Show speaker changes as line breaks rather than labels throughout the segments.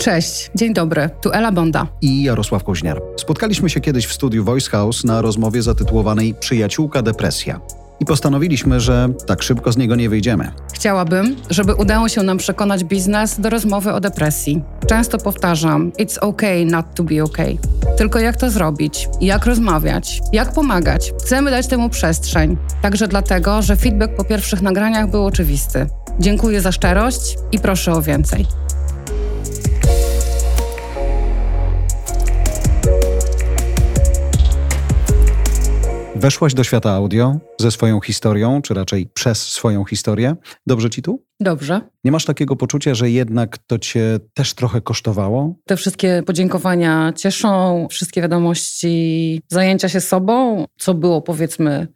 Cześć, dzień dobry, tu Ela Bonda
i Jarosław Koźniar. Spotkaliśmy się kiedyś w studiu Voice House na rozmowie zatytułowanej Przyjaciółka depresja. I postanowiliśmy, że tak szybko z niego nie wyjdziemy.
Chciałabym, żeby udało się nam przekonać biznes do rozmowy o depresji. Często powtarzam: It's okay not to be okay. Tylko jak to zrobić? Jak rozmawiać? Jak pomagać? Chcemy dać temu przestrzeń. Także dlatego, że feedback po pierwszych nagraniach był oczywisty. Dziękuję za szczerość i proszę o więcej.
Weszłaś do świata audio ze swoją historią, czy raczej przez swoją historię. Dobrze ci tu?
Dobrze.
Nie masz takiego poczucia, że jednak to cię też trochę kosztowało?
Te wszystkie podziękowania cieszą, wszystkie wiadomości, zajęcia się sobą, co było powiedzmy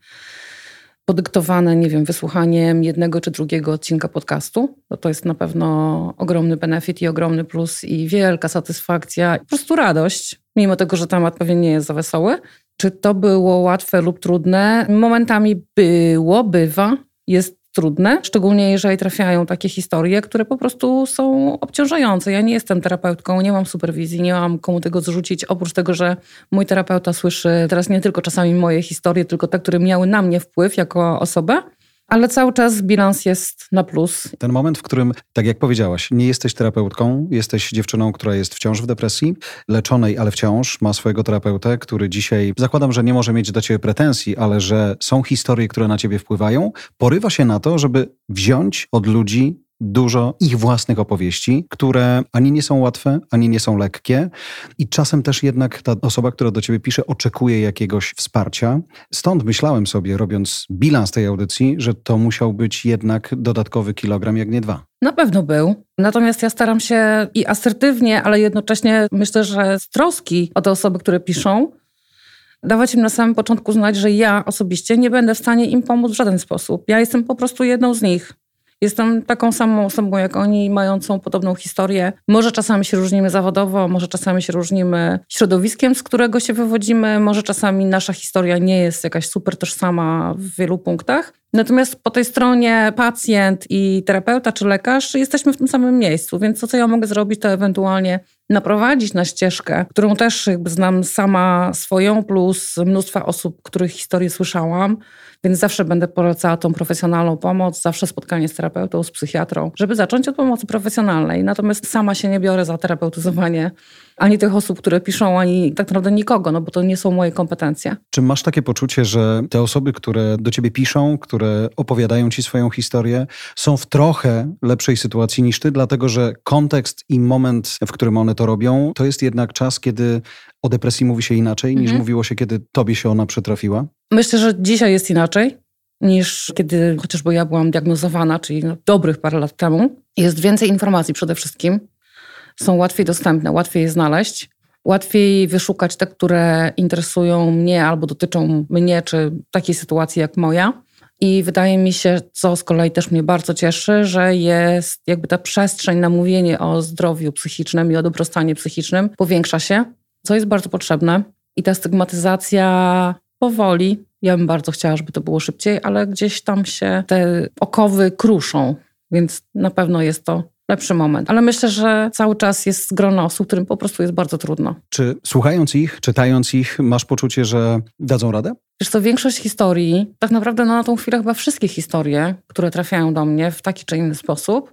podyktowane, nie wiem, wysłuchaniem jednego czy drugiego odcinka podcastu. To, to jest na pewno ogromny benefit i ogromny plus i wielka satysfakcja, po prostu radość, mimo tego, że temat pewnie nie jest za wesoły. Czy to było łatwe lub trudne? Momentami było, bywa, jest trudne, szczególnie jeżeli trafiają takie historie, które po prostu są obciążające. Ja nie jestem terapeutką, nie mam superwizji, nie mam komu tego zrzucić, oprócz tego, że mój terapeuta słyszy teraz nie tylko czasami moje historie, tylko te, które miały na mnie wpływ jako osobę. Ale cały czas bilans jest na plus.
Ten moment, w którym, tak jak powiedziałaś, nie jesteś terapeutką, jesteś dziewczyną, która jest wciąż w depresji, leczonej, ale wciąż ma swojego terapeutę, który dzisiaj, zakładam, że nie może mieć do ciebie pretensji, ale że są historie, które na ciebie wpływają, porywa się na to, żeby wziąć od ludzi dużo ich własnych opowieści, które ani nie są łatwe, ani nie są lekkie. I czasem też jednak ta osoba, która do ciebie pisze, oczekuje jakiegoś wsparcia. Stąd myślałem sobie, robiąc bilans tej audycji, że to musiał być jednak dodatkowy kilogram, jak nie dwa.
Na pewno był. Natomiast ja staram się i asertywnie, ale jednocześnie myślę, że z troski o te osoby, które piszą, dawać im na samym początku znać, że ja osobiście nie będę w stanie im pomóc w żaden sposób. Ja jestem po prostu jedną z nich. Jestem taką samą osobą jak oni, mającą podobną historię. Może czasami się różnimy zawodowo, może czasami się różnimy środowiskiem, z którego się wywodzimy, może czasami nasza historia nie jest jakaś super tożsama w wielu punktach. Natomiast po tej stronie pacjent i terapeuta czy lekarz jesteśmy w tym samym miejscu, więc to, co ja mogę zrobić, to ewentualnie naprowadzić na ścieżkę, którą też jakby znam sama swoją, plus mnóstwa osób, których historię słyszałam, więc zawsze będę polecała tą profesjonalną pomoc, zawsze spotkanie z terapeutą, z psychiatrą, żeby zacząć od pomocy profesjonalnej. Natomiast sama się nie biorę za terapeutyzowanie ani tych osób, które piszą, ani tak naprawdę nikogo, no bo to nie są moje kompetencje.
Czy masz takie poczucie, że te osoby, które do ciebie piszą, które opowiadają ci swoją historię, są w trochę lepszej sytuacji niż ty, dlatego że kontekst i moment, w którym one to robią, to jest jednak czas, kiedy o depresji mówi się inaczej mhm. niż mówiło się, kiedy tobie się ona przytrafiła?
Myślę, że dzisiaj jest inaczej niż kiedy chociażby ja byłam diagnozowana, czyli no, dobrych parę lat temu. Jest więcej informacji przede wszystkim są łatwiej dostępne, łatwiej je znaleźć. Łatwiej wyszukać te, które interesują mnie albo dotyczą mnie, czy takiej sytuacji jak moja. I wydaje mi się, co z kolei też mnie bardzo cieszy, że jest jakby ta przestrzeń na mówienie o zdrowiu psychicznym i o dobrostanie psychicznym powiększa się, co jest bardzo potrzebne. I ta stygmatyzacja powoli, ja bym bardzo chciała, żeby to było szybciej, ale gdzieś tam się te okowy kruszą, więc na pewno jest to lepszy moment. Ale myślę, że cały czas jest grono osób, którym po prostu jest bardzo trudno.
Czy słuchając ich, czytając ich, masz poczucie, że dadzą radę?
Wiesz to większość historii, tak naprawdę no, na tą chwilę chyba wszystkie historie, które trafiają do mnie w taki czy inny sposób,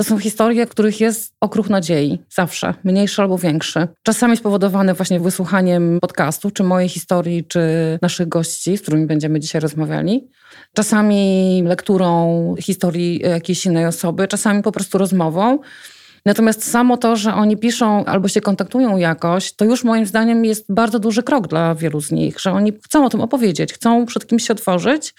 to są historie, których jest okruch nadziei, zawsze, mniejszy albo większy. Czasami spowodowane właśnie wysłuchaniem podcastu, czy mojej historii, czy naszych gości, z którymi będziemy dzisiaj rozmawiali. Czasami lekturą historii jakiejś innej osoby, czasami po prostu rozmową. Natomiast samo to, że oni piszą albo się kontaktują jakoś, to już moim zdaniem jest bardzo duży krok dla wielu z nich, że oni chcą o tym opowiedzieć, chcą przed kimś się otworzyć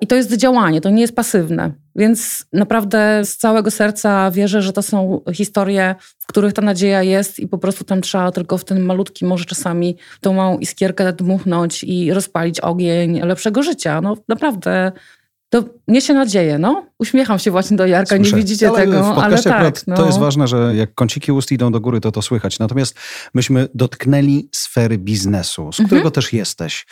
i to jest działanie, to nie jest pasywne. Więc naprawdę z całego serca wierzę, że to są historie, w których ta nadzieja jest i po prostu tam trzeba tylko w ten malutki, może czasami tą małą iskierkę dmuchnąć i rozpalić ogień lepszego życia. No naprawdę to niesie nadzieję, no. Uśmiecham się właśnie do Jarka, Słyszę. nie widzicie
ale
tego, ale tak.
No. To jest ważne, że jak kąciki ust idą do góry, to to słychać. Natomiast myśmy dotknęli sfery biznesu, z którego mhm. też jesteś.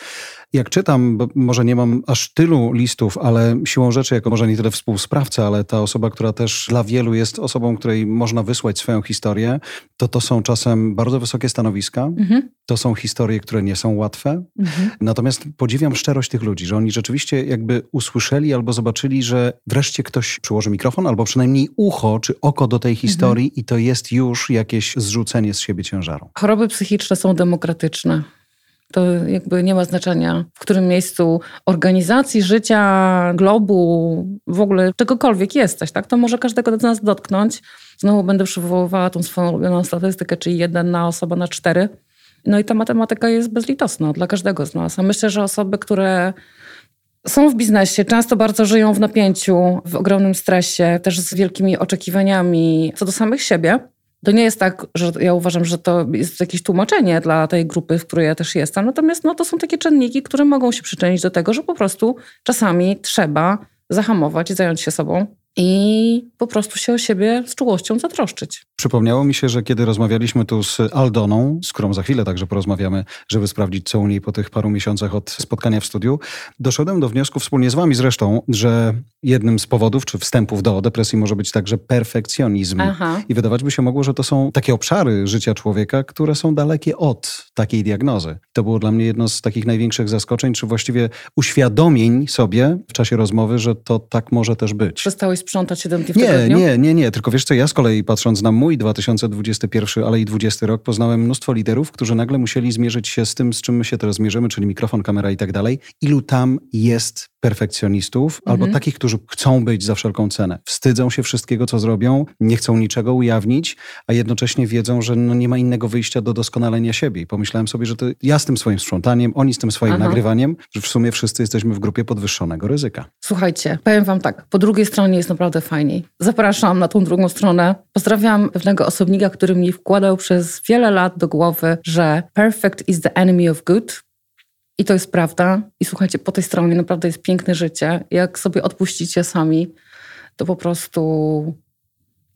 Jak czytam, bo może nie mam aż tylu listów, ale siłą rzeczy, jako może nie tyle współsprawca, ale ta osoba, która też dla wielu jest osobą, której można wysłać swoją historię, to to są czasem bardzo wysokie stanowiska. Mhm. To są historie, które nie są łatwe. Mhm. Natomiast podziwiam szczerość tych ludzi, że oni rzeczywiście jakby usłyszeli albo zobaczyli, że wreszcie ktoś przyłoży mikrofon, albo przynajmniej ucho czy oko do tej historii mhm. i to jest już jakieś zrzucenie z siebie ciężaru.
Choroby psychiczne są demokratyczne. To jakby nie ma znaczenia, w którym miejscu organizacji życia, globu, w ogóle czegokolwiek jesteś, tak? To może każdego z nas dotknąć. Znowu będę przywoływała tą swoją ulubioną statystykę, czyli jedna osoba na cztery. No i ta matematyka jest bezlitosna dla każdego z nas. A myślę, że osoby, które są w biznesie, często bardzo żyją w napięciu, w ogromnym stresie, też z wielkimi oczekiwaniami co do samych siebie. To nie jest tak, że ja uważam, że to jest jakieś tłumaczenie dla tej grupy, w której ja też jestem. Natomiast no, to są takie czynniki, które mogą się przyczynić do tego, że po prostu czasami trzeba zahamować i zająć się sobą i po prostu się o siebie z czułością zatroszczyć.
Przypomniało mi się, że kiedy rozmawialiśmy tu z Aldoną, z którą za chwilę także porozmawiamy, żeby sprawdzić, co u niej po tych paru miesiącach od spotkania w studiu, doszedłem do wniosku wspólnie z wami zresztą, że jednym z powodów czy wstępów do depresji może być także perfekcjonizm. Aha. I wydawać by się mogło, że to są takie obszary życia człowieka, które są dalekie od takiej diagnozy. To było dla mnie jedno z takich największych zaskoczeń, czy właściwie uświadomień sobie w czasie rozmowy, że to tak może też być.
Przestałeś sprzątać 7 dni
w nie, Nie, nie, nie. Tylko wiesz co, ja z kolei patrząc na mój 2021, ale i 20 rok, poznałem mnóstwo liderów, którzy nagle musieli zmierzyć się z tym, z czym my się teraz mierzymy, czyli mikrofon, kamera i tak dalej. Ilu tam jest perfekcjonistów mhm. albo takich, którzy chcą być za wszelką cenę. Wstydzą się wszystkiego, co zrobią, nie chcą niczego ujawnić, a jednocześnie wiedzą, że no nie ma innego wyjścia do doskonalenia siebie. I pomyślałem sobie, że to ja z tym swoim sprzątaniem, oni z tym swoim Aha. nagrywaniem, że w sumie wszyscy jesteśmy w grupie podwyższonego ryzyka.
Słuchajcie, powiem wam tak, po drugiej stronie jest naprawdę fajniej. Zapraszam na tą drugą stronę. Pozdrawiam pewnego osobnika, który mi wkładał przez wiele lat do głowy, że perfect is the enemy of good. I to jest prawda. I słuchajcie, po tej stronie naprawdę jest piękne życie. Jak sobie odpuścicie sami, to po prostu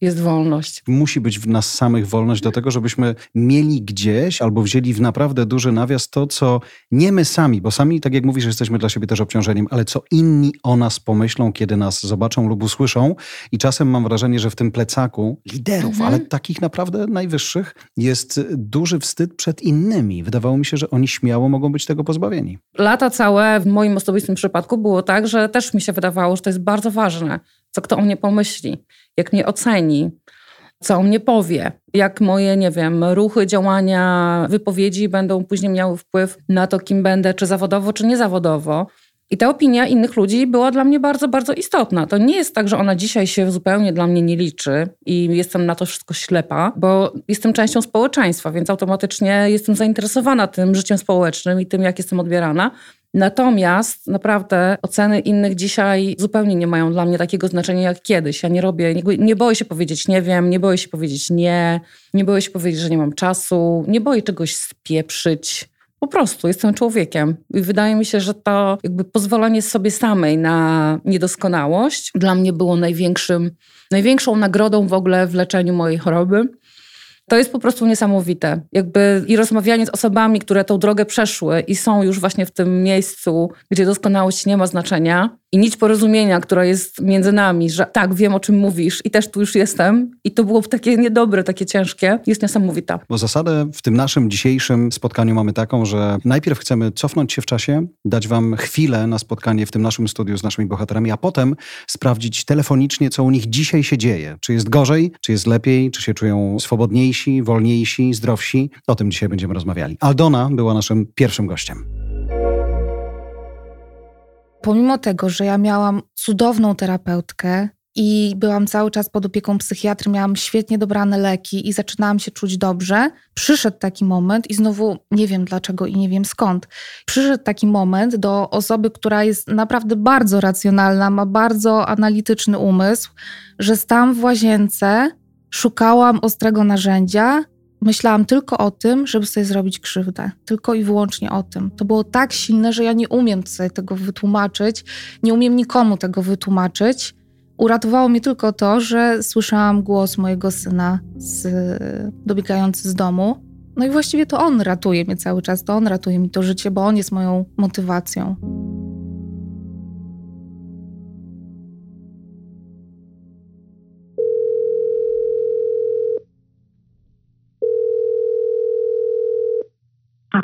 jest wolność.
Musi być w nas samych wolność do tego, żebyśmy mieli gdzieś albo wzięli w naprawdę duży nawias to, co nie my sami, bo sami, tak jak mówisz, jesteśmy dla siebie też obciążeniem, ale co inni o nas pomyślą, kiedy nas zobaczą lub usłyszą. I czasem mam wrażenie, że w tym plecaku liderów, mhm. ale takich naprawdę najwyższych, jest duży wstyd przed innymi. Wydawało mi się, że oni śmiało mogą być tego pozbawieni.
Lata całe w moim osobistym przypadku było tak, że też mi się wydawało, że to jest bardzo ważne, co kto o mnie pomyśli jak mnie oceni, co on mnie powie, jak moje, nie wiem, ruchy, działania, wypowiedzi będą później miały wpływ na to, kim będę, czy zawodowo, czy niezawodowo. I ta opinia innych ludzi była dla mnie bardzo, bardzo istotna. To nie jest tak, że ona dzisiaj się zupełnie dla mnie nie liczy i jestem na to wszystko ślepa, bo jestem częścią społeczeństwa, więc automatycznie jestem zainteresowana tym życiem społecznym i tym, jak jestem odbierana. Natomiast naprawdę oceny innych dzisiaj zupełnie nie mają dla mnie takiego znaczenia jak kiedyś. Ja nie robię, nie, nie boję się powiedzieć nie wiem, nie boję się powiedzieć nie, nie boję się powiedzieć, że nie mam czasu, nie boję czegoś spieprzyć. Po prostu jestem człowiekiem i wydaje mi się, że to jakby pozwolenie sobie samej na niedoskonałość dla mnie było największym, największą nagrodą w ogóle w leczeniu mojej choroby. To jest po prostu niesamowite. Jakby i rozmawianie z osobami, które tą drogę przeszły i są już właśnie w tym miejscu, gdzie doskonałość nie ma znaczenia, i nić porozumienia, która jest między nami, że tak, wiem o czym mówisz i też tu już jestem. I to było takie niedobre, takie ciężkie, jest niesamowita.
Bo zasadę w tym naszym dzisiejszym spotkaniu mamy taką, że najpierw chcemy cofnąć się w czasie, dać wam chwilę na spotkanie w tym naszym studiu z naszymi bohaterami, a potem sprawdzić telefonicznie, co u nich dzisiaj się dzieje. Czy jest gorzej, czy jest lepiej, czy się czują swobodniejsi, wolniejsi, zdrowsi. O tym dzisiaj będziemy rozmawiali. Aldona była naszym pierwszym gościem
pomimo tego, że ja miałam cudowną terapeutkę i byłam cały czas pod opieką psychiatry, miałam świetnie dobrane leki i zaczynałam się czuć dobrze, przyszedł taki moment i znowu nie wiem dlaczego i nie wiem skąd. Przyszedł taki moment do osoby, która jest naprawdę bardzo racjonalna, ma bardzo analityczny umysł, że stałam w łazience, szukałam ostrego narzędzia myślałam tylko o tym, żeby sobie zrobić krzywdę. Tylko i wyłącznie o tym. To było tak silne, że ja nie umiem sobie tego wytłumaczyć, nie umiem nikomu tego wytłumaczyć. Uratowało mnie tylko to, że słyszałam głos mojego syna z, dobiegający z domu. No i właściwie to on ratuje mnie cały czas, to on ratuje mi to życie, bo on jest moją motywacją.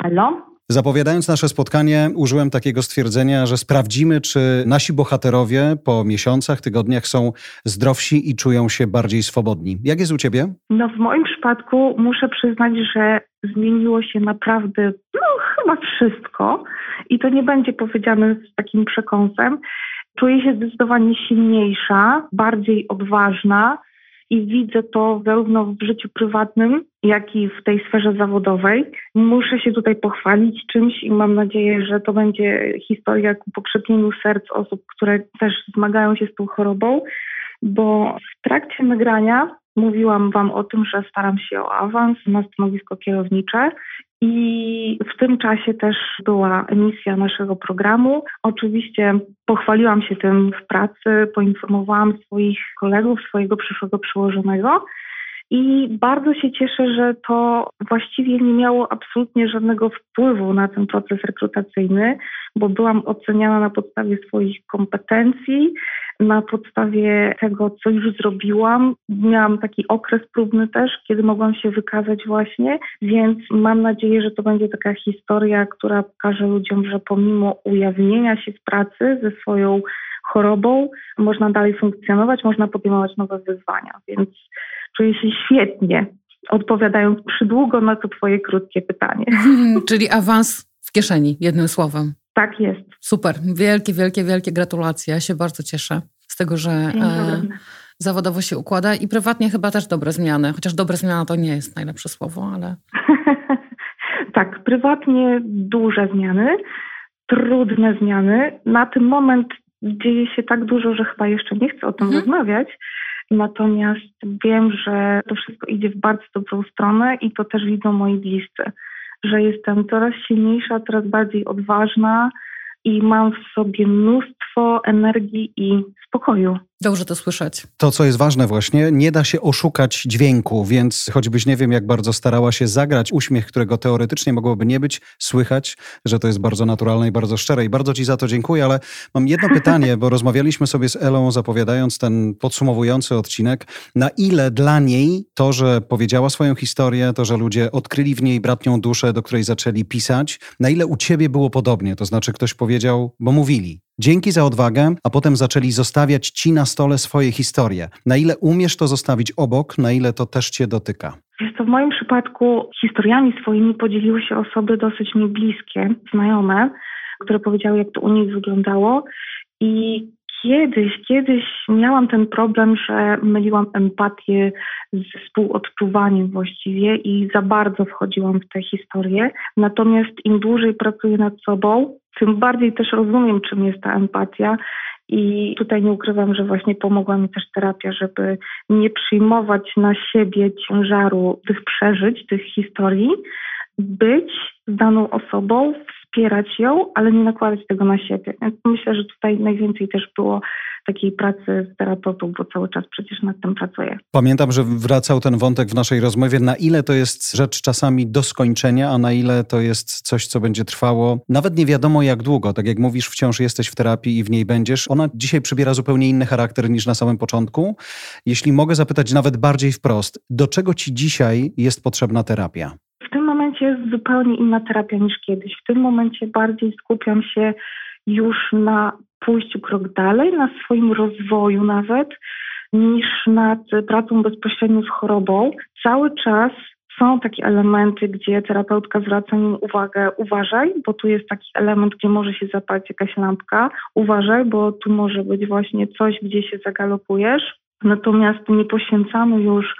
Halo?
Zapowiadając nasze spotkanie, użyłem takiego stwierdzenia, że sprawdzimy, czy nasi bohaterowie po miesiącach, tygodniach są zdrowsi i czują się bardziej swobodni. Jak jest u ciebie?
No w moim przypadku muszę przyznać, że zmieniło się naprawdę, no chyba wszystko. I to nie będzie powiedziane z takim przekąsem. Czuję się zdecydowanie silniejsza, bardziej odważna i widzę to zarówno w życiu prywatnym, jak i w tej sferze zawodowej. Muszę się tutaj pochwalić czymś i mam nadzieję, że to będzie historia ku pokrzepieniu serc osób, które też zmagają się z tą chorobą, bo w trakcie nagrania mówiłam Wam o tym, że staram się o awans na stanowisko kierownicze i w tym czasie też była emisja naszego programu. Oczywiście pochwaliłam się tym w pracy, poinformowałam swoich kolegów, swojego przyszłego przełożonego. I bardzo się cieszę, że to właściwie nie miało absolutnie żadnego wpływu na ten proces rekrutacyjny, bo byłam oceniana na podstawie swoich kompetencji, na podstawie tego, co już zrobiłam. Miałam taki okres próbny też, kiedy mogłam się wykazać właśnie, więc mam nadzieję, że to będzie taka historia, która pokaże ludziom, że pomimo ujawnienia się z pracy ze swoją chorobą, można dalej funkcjonować, można podejmować nowe wyzwania, więc czuję się świetnie, odpowiadając przydługo na to Twoje krótkie pytanie.
Czyli awans w kieszeni, jednym słowem.
Tak jest.
Super. Wielkie, wielkie, wielkie gratulacje. Ja się bardzo cieszę z tego, że e, zawodowo się układa i prywatnie chyba też dobre zmiany. Chociaż dobre zmiana to nie jest najlepsze słowo, ale.
tak, prywatnie duże zmiany, trudne zmiany. Na ten moment dzieje się tak dużo, że chyba jeszcze nie chcę o tym mhm. rozmawiać. Natomiast wiem, że to wszystko idzie w bardzo dobrą stronę i to też widzą moi bliscy, że jestem coraz silniejsza, coraz bardziej odważna i mam w sobie mnóstwo energii i spokoju.
Dobrze to słyszeć.
To, co jest ważne właśnie, nie da się oszukać dźwięku, więc choćbyś nie wiem, jak bardzo starała się zagrać uśmiech, którego teoretycznie mogłoby nie być, słychać, że to jest bardzo naturalne i bardzo szczere. I bardzo Ci za to dziękuję, ale mam jedno pytanie, bo rozmawialiśmy sobie z Elą, zapowiadając ten podsumowujący odcinek. Na ile dla niej to, że powiedziała swoją historię, to, że ludzie odkryli w niej bratnią duszę, do której zaczęli pisać, na ile u Ciebie było podobnie? To znaczy ktoś powiedział, bo mówili, Dzięki za odwagę, a potem zaczęli zostawiać ci na stole swoje historie. Na ile umiesz to zostawić obok, na ile to też cię dotyka?
Wiesz to w moim przypadku historiami swoimi podzieliły się osoby dosyć mi bliskie, znajome, które powiedziały, jak to u nich wyglądało. I kiedyś, kiedyś miałam ten problem, że myliłam empatię z współodczuwaniem właściwie i za bardzo wchodziłam w tę historię. Natomiast im dłużej pracuję nad sobą, tym bardziej też rozumiem, czym jest ta empatia. I tutaj nie ukrywam, że właśnie pomogła mi też terapia, żeby nie przyjmować na siebie ciężaru tych przeżyć, tych historii, być z daną osobą, wspierać ją, ale nie nakładać tego na siebie. Więc myślę, że tutaj najwięcej też było takiej pracy z terapeutą, bo cały czas przecież nad tym pracuję.
Pamiętam, że wracał ten wątek w naszej rozmowie, na ile to jest rzecz czasami do skończenia, a na ile to jest coś, co będzie trwało nawet nie wiadomo jak długo. Tak jak mówisz, wciąż jesteś w terapii i w niej będziesz. Ona dzisiaj przybiera zupełnie inny charakter niż na samym początku. Jeśli mogę zapytać nawet bardziej wprost, do czego ci dzisiaj jest potrzebna terapia?
W tym momencie jest zupełnie inna terapia niż kiedyś. W tym momencie bardziej skupiam się już na pójściu krok dalej, na swoim rozwoju nawet, niż nad pracą bezpośrednio z chorobą. Cały czas są takie elementy, gdzie terapeutka zwraca mi uwagę, uważaj, bo tu jest taki element, gdzie może się zapalić jakaś lampka, uważaj, bo tu może być właśnie coś, gdzie się zagalopujesz. Natomiast nie poświęcamy już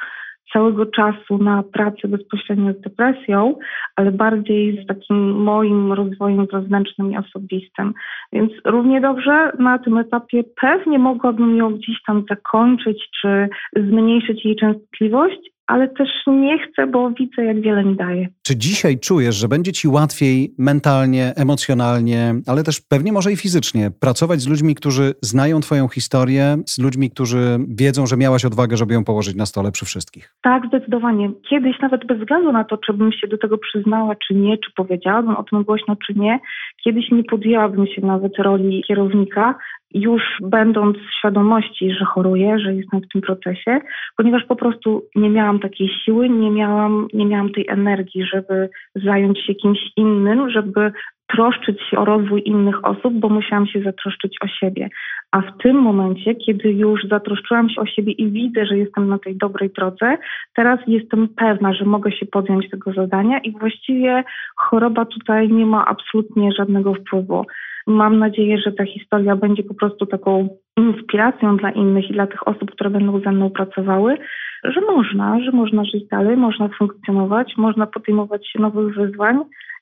całego czasu na pracę bezpośrednio z depresją, ale bardziej z takim moim rozwojem wewnętrznym i osobistym. Więc równie dobrze na tym etapie pewnie mogłabym ją gdzieś tam zakończyć, czy zmniejszyć jej częstotliwość, ale też nie chcę, bo widzę, jak wiele mi daje.
Czy dzisiaj czujesz, że będzie ci łatwiej mentalnie, emocjonalnie, ale też pewnie może i fizycznie pracować z ludźmi, którzy znają Twoją historię, z ludźmi, którzy wiedzą, że miałaś odwagę, żeby ją położyć na stole przy wszystkich?
Tak, zdecydowanie. Kiedyś nawet bez względu na to, czy bym się do tego przyznała, czy nie, czy powiedziałabym o tym głośno, czy nie, kiedyś nie podjęłabym się nawet roli kierownika, już będąc w świadomości, że choruję, że jestem w tym procesie, ponieważ po prostu nie miałam takiej siły, nie miałam, nie miałam tej energii, żeby zająć się kimś innym, żeby troszczyć się o rozwój innych osób, bo musiałam się zatroszczyć o siebie. A w tym momencie, kiedy już zatroszczyłam się o siebie i widzę, że jestem na tej dobrej drodze, teraz jestem pewna, że mogę się podjąć tego zadania i właściwie choroba tutaj nie ma absolutnie żadnego wpływu. Mam nadzieję, że ta historia będzie po prostu taką inspiracją dla innych i dla tych osób, które będą ze mną pracowały, że można, że można żyć dalej, można funkcjonować, można podejmować się nowych wyzwań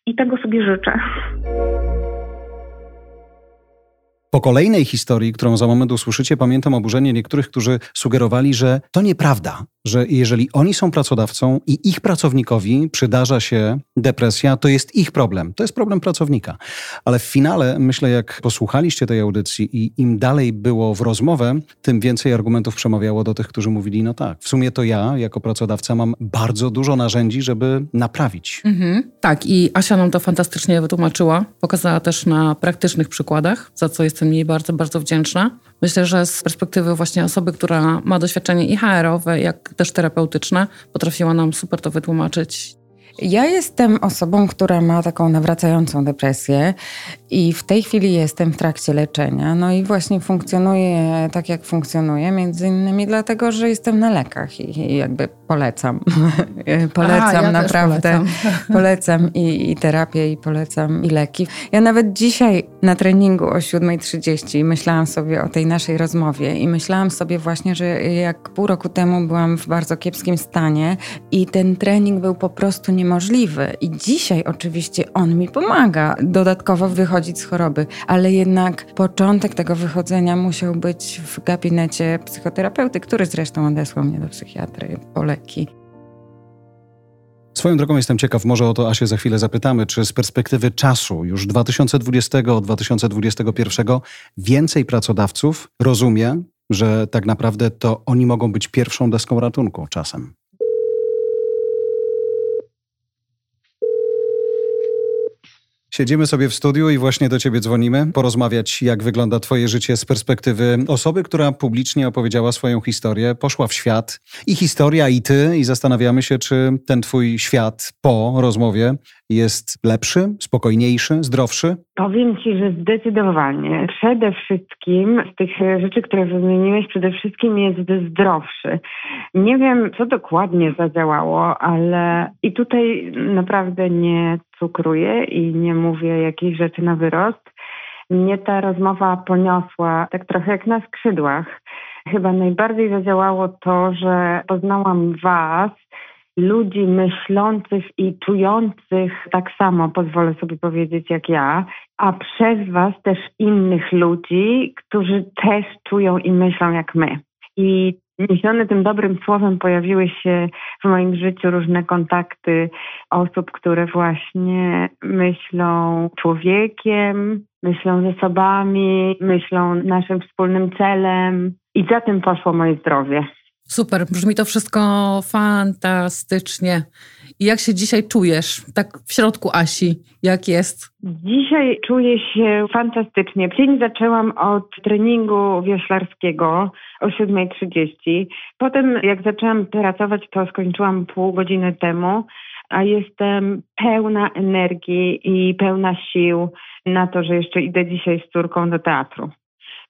i tego sobie życzę.
Po kolejnej historii, którą za moment usłyszycie, pamiętam oburzenie niektórych, którzy sugerowali, że to nieprawda, że jeżeli oni są pracodawcą i ich pracownikowi przydarza się depresja, to jest ich problem. To jest problem pracownika. Ale w finale, myślę, jak posłuchaliście tej audycji i im dalej było w rozmowę, tym więcej argumentów przemawiało do tych, którzy mówili, no tak, w sumie to ja jako pracodawca mam bardzo dużo narzędzi, żeby naprawić.
Mhm. Tak, i Asia nam to fantastycznie wytłumaczyła. Pokazała też na praktycznych przykładach, za co jestem jej bardzo, bardzo wdzięczna. Myślę, że z perspektywy właśnie osoby, która ma doświadczenie i HR-owe, jak też terapeutyczne, potrafiła nam super to wytłumaczyć.
Ja jestem osobą, która ma taką nawracającą depresję i w tej chwili jestem w trakcie leczenia. No i właśnie funkcjonuję tak, jak funkcjonuję, między innymi dlatego, że jestem na lekach i, jakby polecam. polecam
A, ja
naprawdę.
Polecam,
polecam i, i, terapię, i polecam i leki. Ja nawet dzisiaj na treningu o 7.30 myślałam sobie o tej naszej rozmowie i myślałam sobie właśnie, że jak pół roku temu byłam w bardzo kiepskim stanie i ten trening był po prostu niemożliwy. I dzisiaj oczywiście on mi pomaga dodatkowo wychodzić z choroby, ale jednak początek tego wychodzenia musiał być w gabinecie psychoterapeuty, który zresztą odesłał mnie do psychiatry po leki.
Swoją drogą jestem ciekaw, może o to Asię za chwilę zapytamy, czy z perspektywy czasu już 2020-2021 więcej pracodawców rozumie, że tak naprawdę to oni mogą być pierwszą deską ratunku czasem? Siedzimy sobie w studiu i właśnie do ciebie dzwonimy, porozmawiać, jak wygląda twoje życie z perspektywy osoby, która publicznie opowiedziała swoją historię, poszła w świat. I historia, i ty, i zastanawiamy się, czy ten twój świat po rozmowie jest lepszy, spokojniejszy, zdrowszy?
Powiem Ci, że zdecydowanie. Przede wszystkim z tych rzeczy, które wymieniłeś, przede wszystkim jest zdrowszy. Nie wiem, co dokładnie zadziałało, ale i tutaj naprawdę nie cukruję i nie mówię jakichś rzeczy na wyrost. Mnie ta rozmowa poniosła tak trochę jak na skrzydłach. Chyba najbardziej zadziałało to, że poznałam Was, ludzi myślących i czujących tak samo, pozwolę sobie powiedzieć, jak ja, a przez Was też innych ludzi, którzy też czują i myślą jak my. I niesione tym dobrym słowem pojawiły się w moim życiu różne kontakty osób, które właśnie myślą człowiekiem, myślą zasobami, myślą naszym wspólnym celem. I za tym poszło moje zdrowie.
Super, brzmi to wszystko fantastycznie. I jak się dzisiaj czujesz, tak w środku Asi, jak jest?
Dzisiaj czuję się fantastycznie. Dzień zaczęłam od treningu wioślarskiego o 7.30. Potem jak zaczęłam pracować, to skończyłam pół godziny temu, a jestem pełna energii i pełna sił na to, że jeszcze idę dzisiaj z córką do teatru.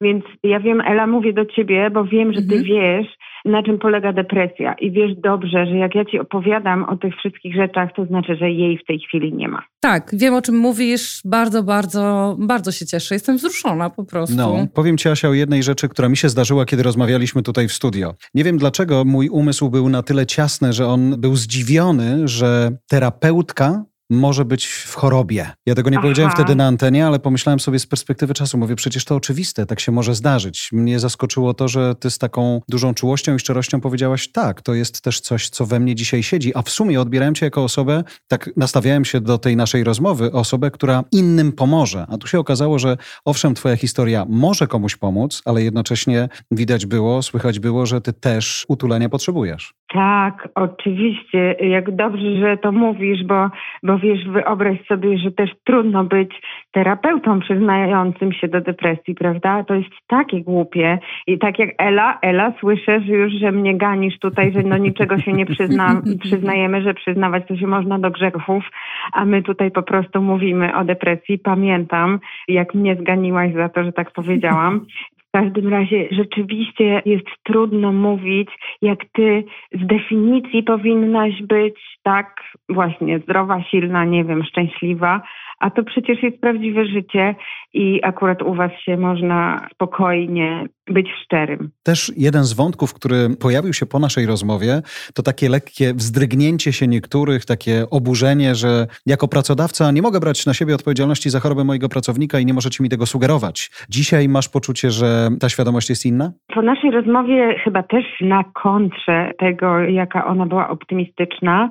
Więc ja wiem, Ela, mówię do ciebie, bo wiem, że ty mhm. wiesz, na czym polega depresja i wiesz dobrze, że jak ja ci opowiadam o tych wszystkich rzeczach, to znaczy, że jej w tej chwili nie ma.
Tak, wiem o czym mówisz, bardzo, bardzo, bardzo się cieszę. Jestem wzruszona po prostu.
No, powiem ci Asia o jednej rzeczy, która mi się zdarzyła, kiedy rozmawialiśmy tutaj w studio. Nie wiem dlaczego mój umysł był na tyle ciasny, że on był zdziwiony, że terapeutka może być w chorobie. Ja tego nie
Aha.
powiedziałem wtedy na antenie, ale pomyślałem sobie z perspektywy czasu. Mówię, przecież to oczywiste, tak się może zdarzyć. Mnie zaskoczyło to, że ty z taką dużą czułością i szczerością powiedziałaś, tak, to jest też coś, co we mnie dzisiaj siedzi. A w sumie odbierałem cię jako osobę, tak nastawiałem się do tej naszej rozmowy, osobę, która innym pomoże. A tu się okazało, że owszem, twoja historia może komuś pomóc, ale jednocześnie widać było, słychać było, że ty też utulenia potrzebujesz.
Tak, oczywiście. Jak dobrze, że to mówisz, bo, bo wiesz, wyobraź sobie, że też trudno być terapeutą przyznającym się do depresji, prawda? To jest takie głupie. I tak jak Ela, Ela, słyszę, że już, że mnie ganisz tutaj, że no niczego się nie przyzna, przyznajemy, że przyznawać to się można do grzechów, a my tutaj po prostu mówimy o depresji. Pamiętam, jak mnie zganiłaś za to, że tak powiedziałam. W każdym razie rzeczywiście jest trudno mówić, jak ty z definicji powinnaś być tak? Właśnie zdrowa, silna, nie wiem, szczęśliwa, a to przecież jest prawdziwe życie i akurat u was się można spokojnie być szczerym.
Też jeden z wątków, który pojawił się po naszej rozmowie, to takie lekkie wzdrygnięcie się niektórych, takie oburzenie, że jako pracodawca nie mogę brać na siebie odpowiedzialności za chorobę mojego pracownika i nie możecie mi tego sugerować. Dzisiaj masz poczucie, że ta świadomość jest inna?
Po naszej rozmowie, chyba też na kontrze tego, jaka ona była optymistyczna,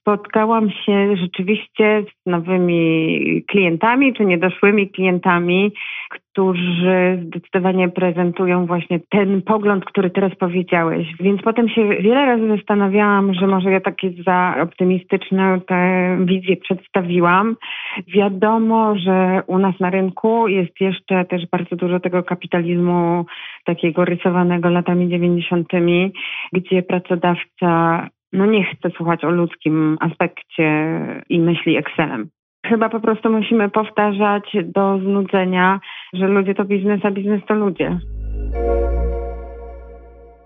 spotkałam się rzeczywiście z nowymi klientami, czy niedoszłymi klientami, którzy zdecydowanie prezentują właśnie ten pogląd, który teraz powiedziałeś. Więc potem się wiele razy zastanawiałam, że może ja takie za optymistyczne tę wizję przedstawiłam. Wiadomo, że u nas na rynku jest jeszcze też bardzo dużo tego kapitalizmu takiego rysowanego latami dziewięćdziesiątymi, gdzie pracodawca no nie chce słuchać o ludzkim aspekcie i myśli Excelem. Chyba po prostu musimy powtarzać do znudzenia, że ludzie to biznes, a biznes to ludzie.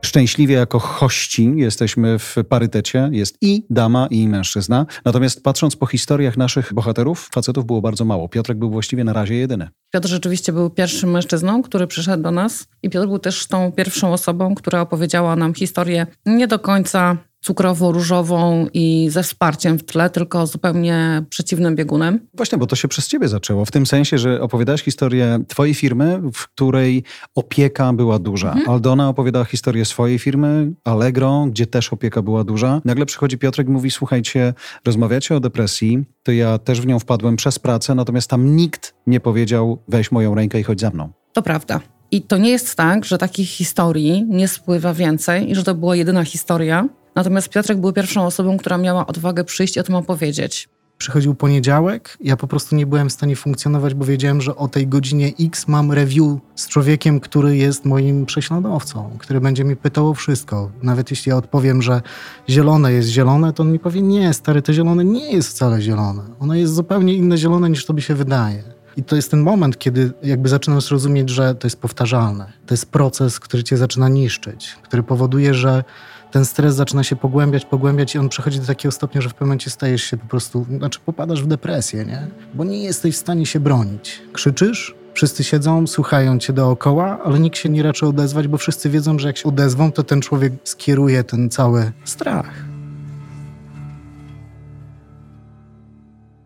Szczęśliwie jako hości jesteśmy w parytecie. Jest i dama, i mężczyzna. Natomiast patrząc po historiach naszych bohaterów, facetów było bardzo mało. Piotrek był właściwie na razie jedyny.
Piotr rzeczywiście był pierwszym mężczyzną, który przyszedł do nas i Piotr był też tą pierwszą osobą, która opowiedziała nam historię nie do końca cukrowo-różową i ze wsparciem w tle, tylko zupełnie przeciwnym biegunem.
Właśnie, bo to się przez ciebie zaczęło. W tym sensie, że opowiadałaś historię twojej firmy, w której opieka była duża. Aldona opowiadała historię swojej firmy, Allegro, gdzie też opieka była duża. Nagle przychodzi Piotrek i mówi, słuchajcie, rozmawiacie o depresji, to ja też w nią wpadłem przez pracę, natomiast tam nikt nie powiedział, weź moją rękę i chodź za mną.
To prawda. I to nie jest tak, że takich historii nie spływa więcej i że to była jedyna historia. Natomiast Piotrek był pierwszą osobą, która miała odwagę przyjść i o tym opowiedzieć.
Przychodził poniedziałek, ja po prostu nie byłem w stanie funkcjonować, bo wiedziałem, że o tej godzinie X mam review z człowiekiem, który jest moim prześladowcą, który będzie mi pytał o wszystko. Nawet jeśli ja odpowiem, że zielone jest zielone, to on mi powie, nie, stary, to zielone nie jest wcale zielone. Ono jest zupełnie inne zielone niż tobie się wydaje. I to jest ten moment, kiedy jakby zaczynasz rozumieć, że to jest powtarzalne. To jest proces, który cię zaczyna niszczyć, który powoduje, że ten stres zaczyna się pogłębiać, pogłębiać i on przechodzi do takiego stopnia, że w pewnym momencie stajesz się po prostu, znaczy popadasz w depresję, nie? Bo nie jesteś w stanie się bronić. Krzyczysz, wszyscy siedzą, słuchają cię dookoła, ale nikt się nie raczy odezwać, bo wszyscy wiedzą, że jak się odezwą, to ten człowiek skieruje ten cały strach.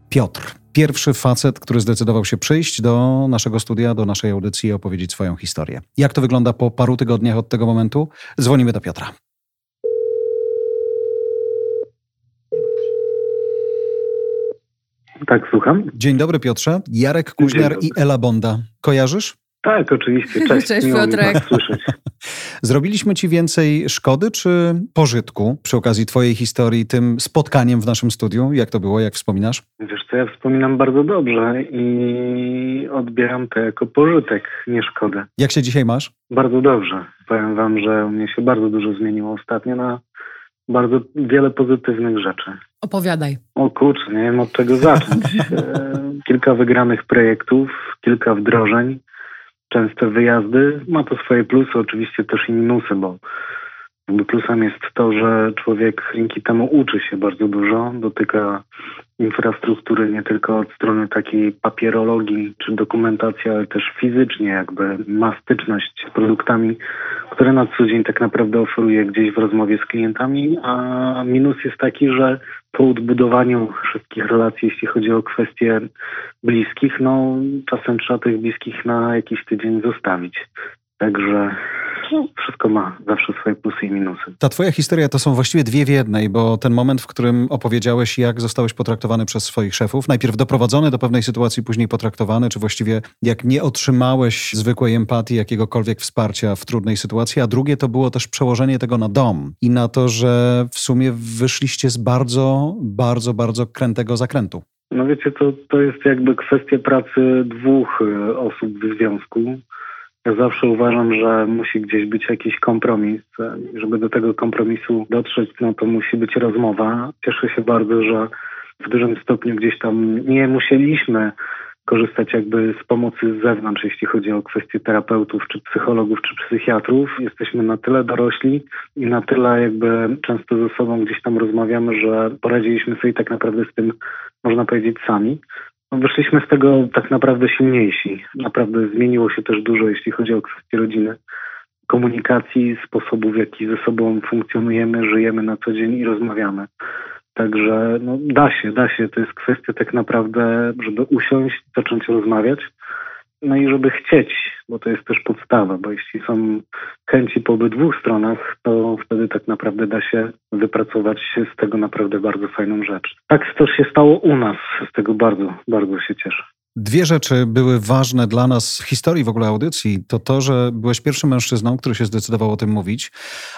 Piotr, pierwszy facet, który zdecydował się przyjść do naszego studia, do naszej audycji i opowiedzieć swoją historię. Jak to wygląda po paru tygodniach od tego momentu? Dzwonimy do Piotra.
Tak, słucham.
Dzień dobry Piotrze. Jarek Kuźniar i Ela Bonda. Kojarzysz?
Tak, oczywiście. Cześć,
Cześć, Piotrek.
słyszeć.
Zrobiliśmy ci więcej szkody czy pożytku przy okazji twojej historii tym spotkaniem w naszym studiu? Jak to było, jak wspominasz?
Wiesz co, ja wspominam bardzo dobrze i odbieram to jako pożytek, nie szkodę.
Jak się dzisiaj masz?
Bardzo dobrze. Powiem wam, że u mnie się bardzo dużo zmieniło ostatnio na bardzo wiele pozytywnych rzeczy.
Opowiadaj.
O kurczę, nie wiem od czego zacząć. E, kilka wygranych projektów, kilka wdrożeń, częste wyjazdy. Ma to swoje plusy, oczywiście też i minusy, bo plusem jest to, że człowiek dzięki temu uczy się bardzo dużo, dotyka infrastruktury nie tylko od strony takiej papierologii czy dokumentacji, ale też fizycznie jakby ma styczność z produktami, które na co dzień tak naprawdę oferuję gdzieś w rozmowie z klientami, a minus jest taki, że po odbudowaniu wszystkich relacji, jeśli chodzi o kwestie bliskich, no czasem trzeba tych bliskich na jakiś tydzień zostawić. Także wszystko ma zawsze swoje plusy i minusy.
Ta twoja historia to są właściwie dwie w jednej, bo ten moment, w którym opowiedziałeś, jak zostałeś potraktowany przez swoich szefów, najpierw doprowadzony do pewnej sytuacji, później potraktowany, czy właściwie jak nie otrzymałeś zwykłej empatii, jakiegokolwiek wsparcia w trudnej sytuacji, a drugie to było też przełożenie tego na dom i na to, że w sumie wyszliście z bardzo, bardzo, bardzo krętego zakrętu.
No wiecie, to, to jest jakby kwestia pracy dwóch y, osób w związku. Ja zawsze uważam, że musi gdzieś być jakiś kompromis. Żeby do tego kompromisu dotrzeć, no to musi być rozmowa. Cieszę się bardzo, że w dużym stopniu gdzieś tam nie musieliśmy korzystać jakby z pomocy z zewnątrz, jeśli chodzi o kwestie terapeutów, czy psychologów, czy psychiatrów. Jesteśmy na tyle dorośli i na tyle jakby często ze sobą gdzieś tam rozmawiamy, że poradziliśmy sobie tak naprawdę z tym, można powiedzieć, sami. Wyszliśmy z tego tak naprawdę silniejsi. Naprawdę zmieniło się też dużo, jeśli chodzi o kwestie rodziny, komunikacji, sposobu, w jaki ze sobą funkcjonujemy, żyjemy na co dzień i rozmawiamy. Także no, da się, da się. To jest kwestia tak naprawdę, żeby usiąść, zacząć rozmawiać. No i żeby chcieć, bo to jest też podstawa, bo jeśli są chęci po obydwu stronach, to wtedy tak naprawdę da się wypracować z tego naprawdę bardzo fajną rzecz. Tak też się stało u nas, z tego bardzo, bardzo się cieszę.
Dwie rzeczy były ważne dla nas w historii w ogóle audycji. To to, że byłeś pierwszym mężczyzną, który się zdecydował o tym mówić,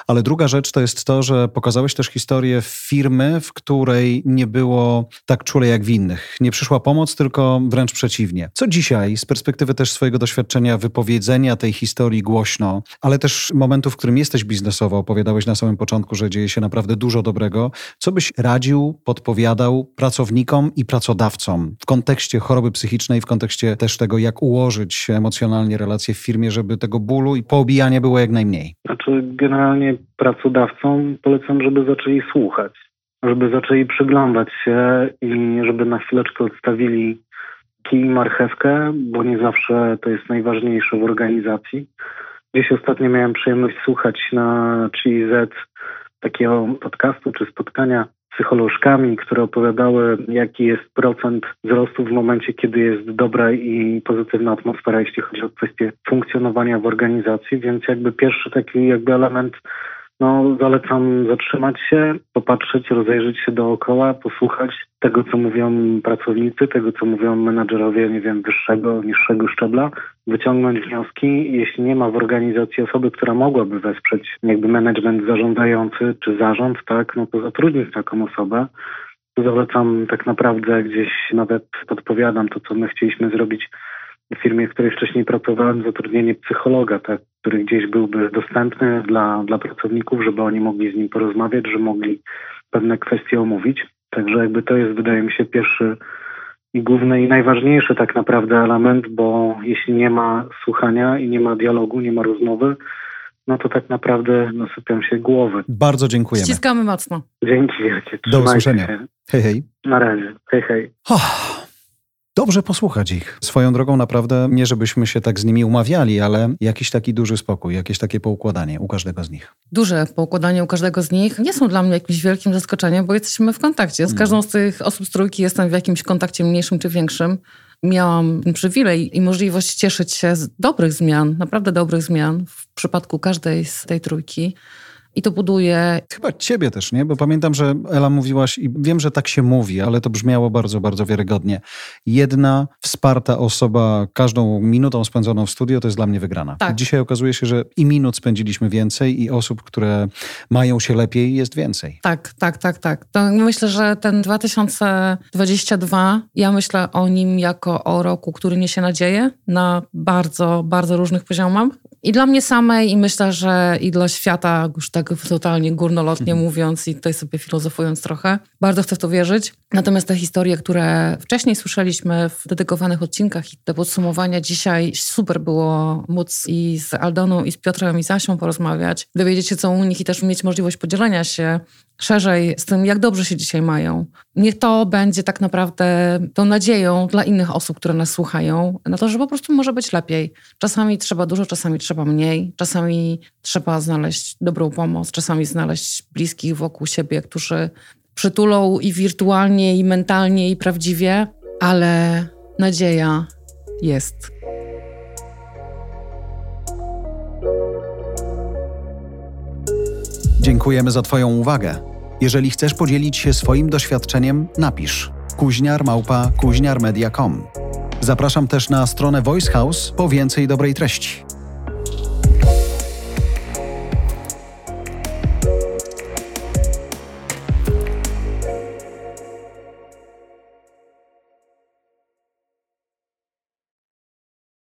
ale druga rzecz to jest to, że pokazałeś też historię firmy, w której nie było tak czule jak w innych. Nie przyszła pomoc, tylko wręcz przeciwnie. Co dzisiaj, z perspektywy też swojego doświadczenia, wypowiedzenia tej historii głośno, ale też momentu, w którym jesteś biznesowo, opowiadałeś na samym początku, że dzieje się naprawdę dużo dobrego, co byś radził, podpowiadał pracownikom i pracodawcom w kontekście choroby psychicznej, i w kontekście też tego, jak ułożyć emocjonalnie relacje w firmie, żeby tego bólu i poobijania było jak najmniej?
Znaczy, generalnie pracodawcom polecam, żeby zaczęli słuchać, żeby zaczęli przyglądać się i żeby na chwileczkę odstawili kij i marchewkę, bo nie zawsze to jest najważniejsze w organizacji. Gdzieś ostatnio miałem przyjemność słuchać na GZ takiego podcastu czy spotkania psycholożkami, które opowiadały, jaki jest procent wzrostu w momencie, kiedy jest dobra i pozytywna atmosfera, jeśli chodzi o kwestię funkcjonowania w organizacji, więc jakby pierwszy taki jakby element no, zalecam zatrzymać się, popatrzeć, rozejrzeć się dookoła, posłuchać tego, co mówią pracownicy, tego, co mówią menadżerowie, nie wiem, wyższego, niższego szczebla, wyciągnąć wnioski. Jeśli nie ma w organizacji osoby, która mogłaby wesprzeć jakby management zarządzający czy zarząd, tak, no to zatrudnić taką osobę. Zalecam tak naprawdę gdzieś nawet podpowiadam to, co my chcieliśmy zrobić firmie, w której wcześniej pracowałem, zatrudnienie psychologa, tak, który gdzieś byłby dostępny dla, dla pracowników, żeby oni mogli z nim porozmawiać, że mogli pewne kwestie omówić. Także jakby to jest, wydaje mi się, pierwszy i główny i najważniejszy tak naprawdę element, bo jeśli nie ma słuchania i nie ma dialogu, nie ma rozmowy, no to tak naprawdę nasypią się głowy.
Bardzo dziękujemy.
Ściskamy mocno.
Dzięki wielkie.
Do usłyszenia. Się. Hej, hej.
Na razie. Hej, hej.
Oh dobrze posłuchać ich. Swoją drogą naprawdę nie żebyśmy się tak z nimi umawiali, ale jakiś taki duży spokój, jakieś takie poukładanie u każdego z nich.
Duże poukładanie u każdego z nich nie są dla mnie jakimś wielkim zaskoczeniem, bo jesteśmy w kontakcie. Z mm. każdą z tych osób z trójki jestem w jakimś kontakcie mniejszym czy większym. Miałam przywilej i możliwość cieszyć się z dobrych zmian, naprawdę dobrych zmian w przypadku każdej z tej trójki. I to buduje.
Chyba ciebie też, nie? Bo pamiętam, że Ela mówiłaś, i wiem, że tak się mówi, ale to brzmiało bardzo, bardzo wiarygodnie. Jedna wsparta osoba każdą minutą spędzoną w studio to jest dla mnie wygrana. Tak. Dzisiaj okazuje się, że i minut spędziliśmy więcej, i osób, które mają się lepiej, jest więcej.
Tak, tak, tak, tak. To myślę, że ten 2022, ja myślę o nim jako o roku, który niesie nadzieję na bardzo, bardzo różnych poziomach. I dla mnie samej, i myślę, że i dla świata, już tak totalnie górnolotnie mhm. mówiąc i tutaj sobie filozofując trochę, bardzo chcę w to wierzyć. Natomiast te historie, które wcześniej słyszeliśmy w dedykowanych odcinkach i te podsumowania dzisiaj, super było móc i z Aldoną, i z Piotrem, i z Asią porozmawiać, dowiedzieć się co u nich i też mieć możliwość podzielenia się szerzej z tym, jak dobrze się dzisiaj mają. Niech to będzie tak naprawdę tą nadzieją dla innych osób, które nas słuchają, na to, że po prostu może być lepiej. Czasami trzeba dużo, czasami trzeba mniej, czasami trzeba znaleźć dobrą pomoc, czasami znaleźć bliskich wokół siebie, którzy przytulą i wirtualnie, i mentalnie, i prawdziwie, ale nadzieja jest.
Dziękujemy za Twoją uwagę. Jeżeli chcesz podzielić się swoim doświadczeniem, napisz kuźniarmałpa kuźniarmedia.com. Zapraszam też na stronę Voice House po więcej dobrej treści.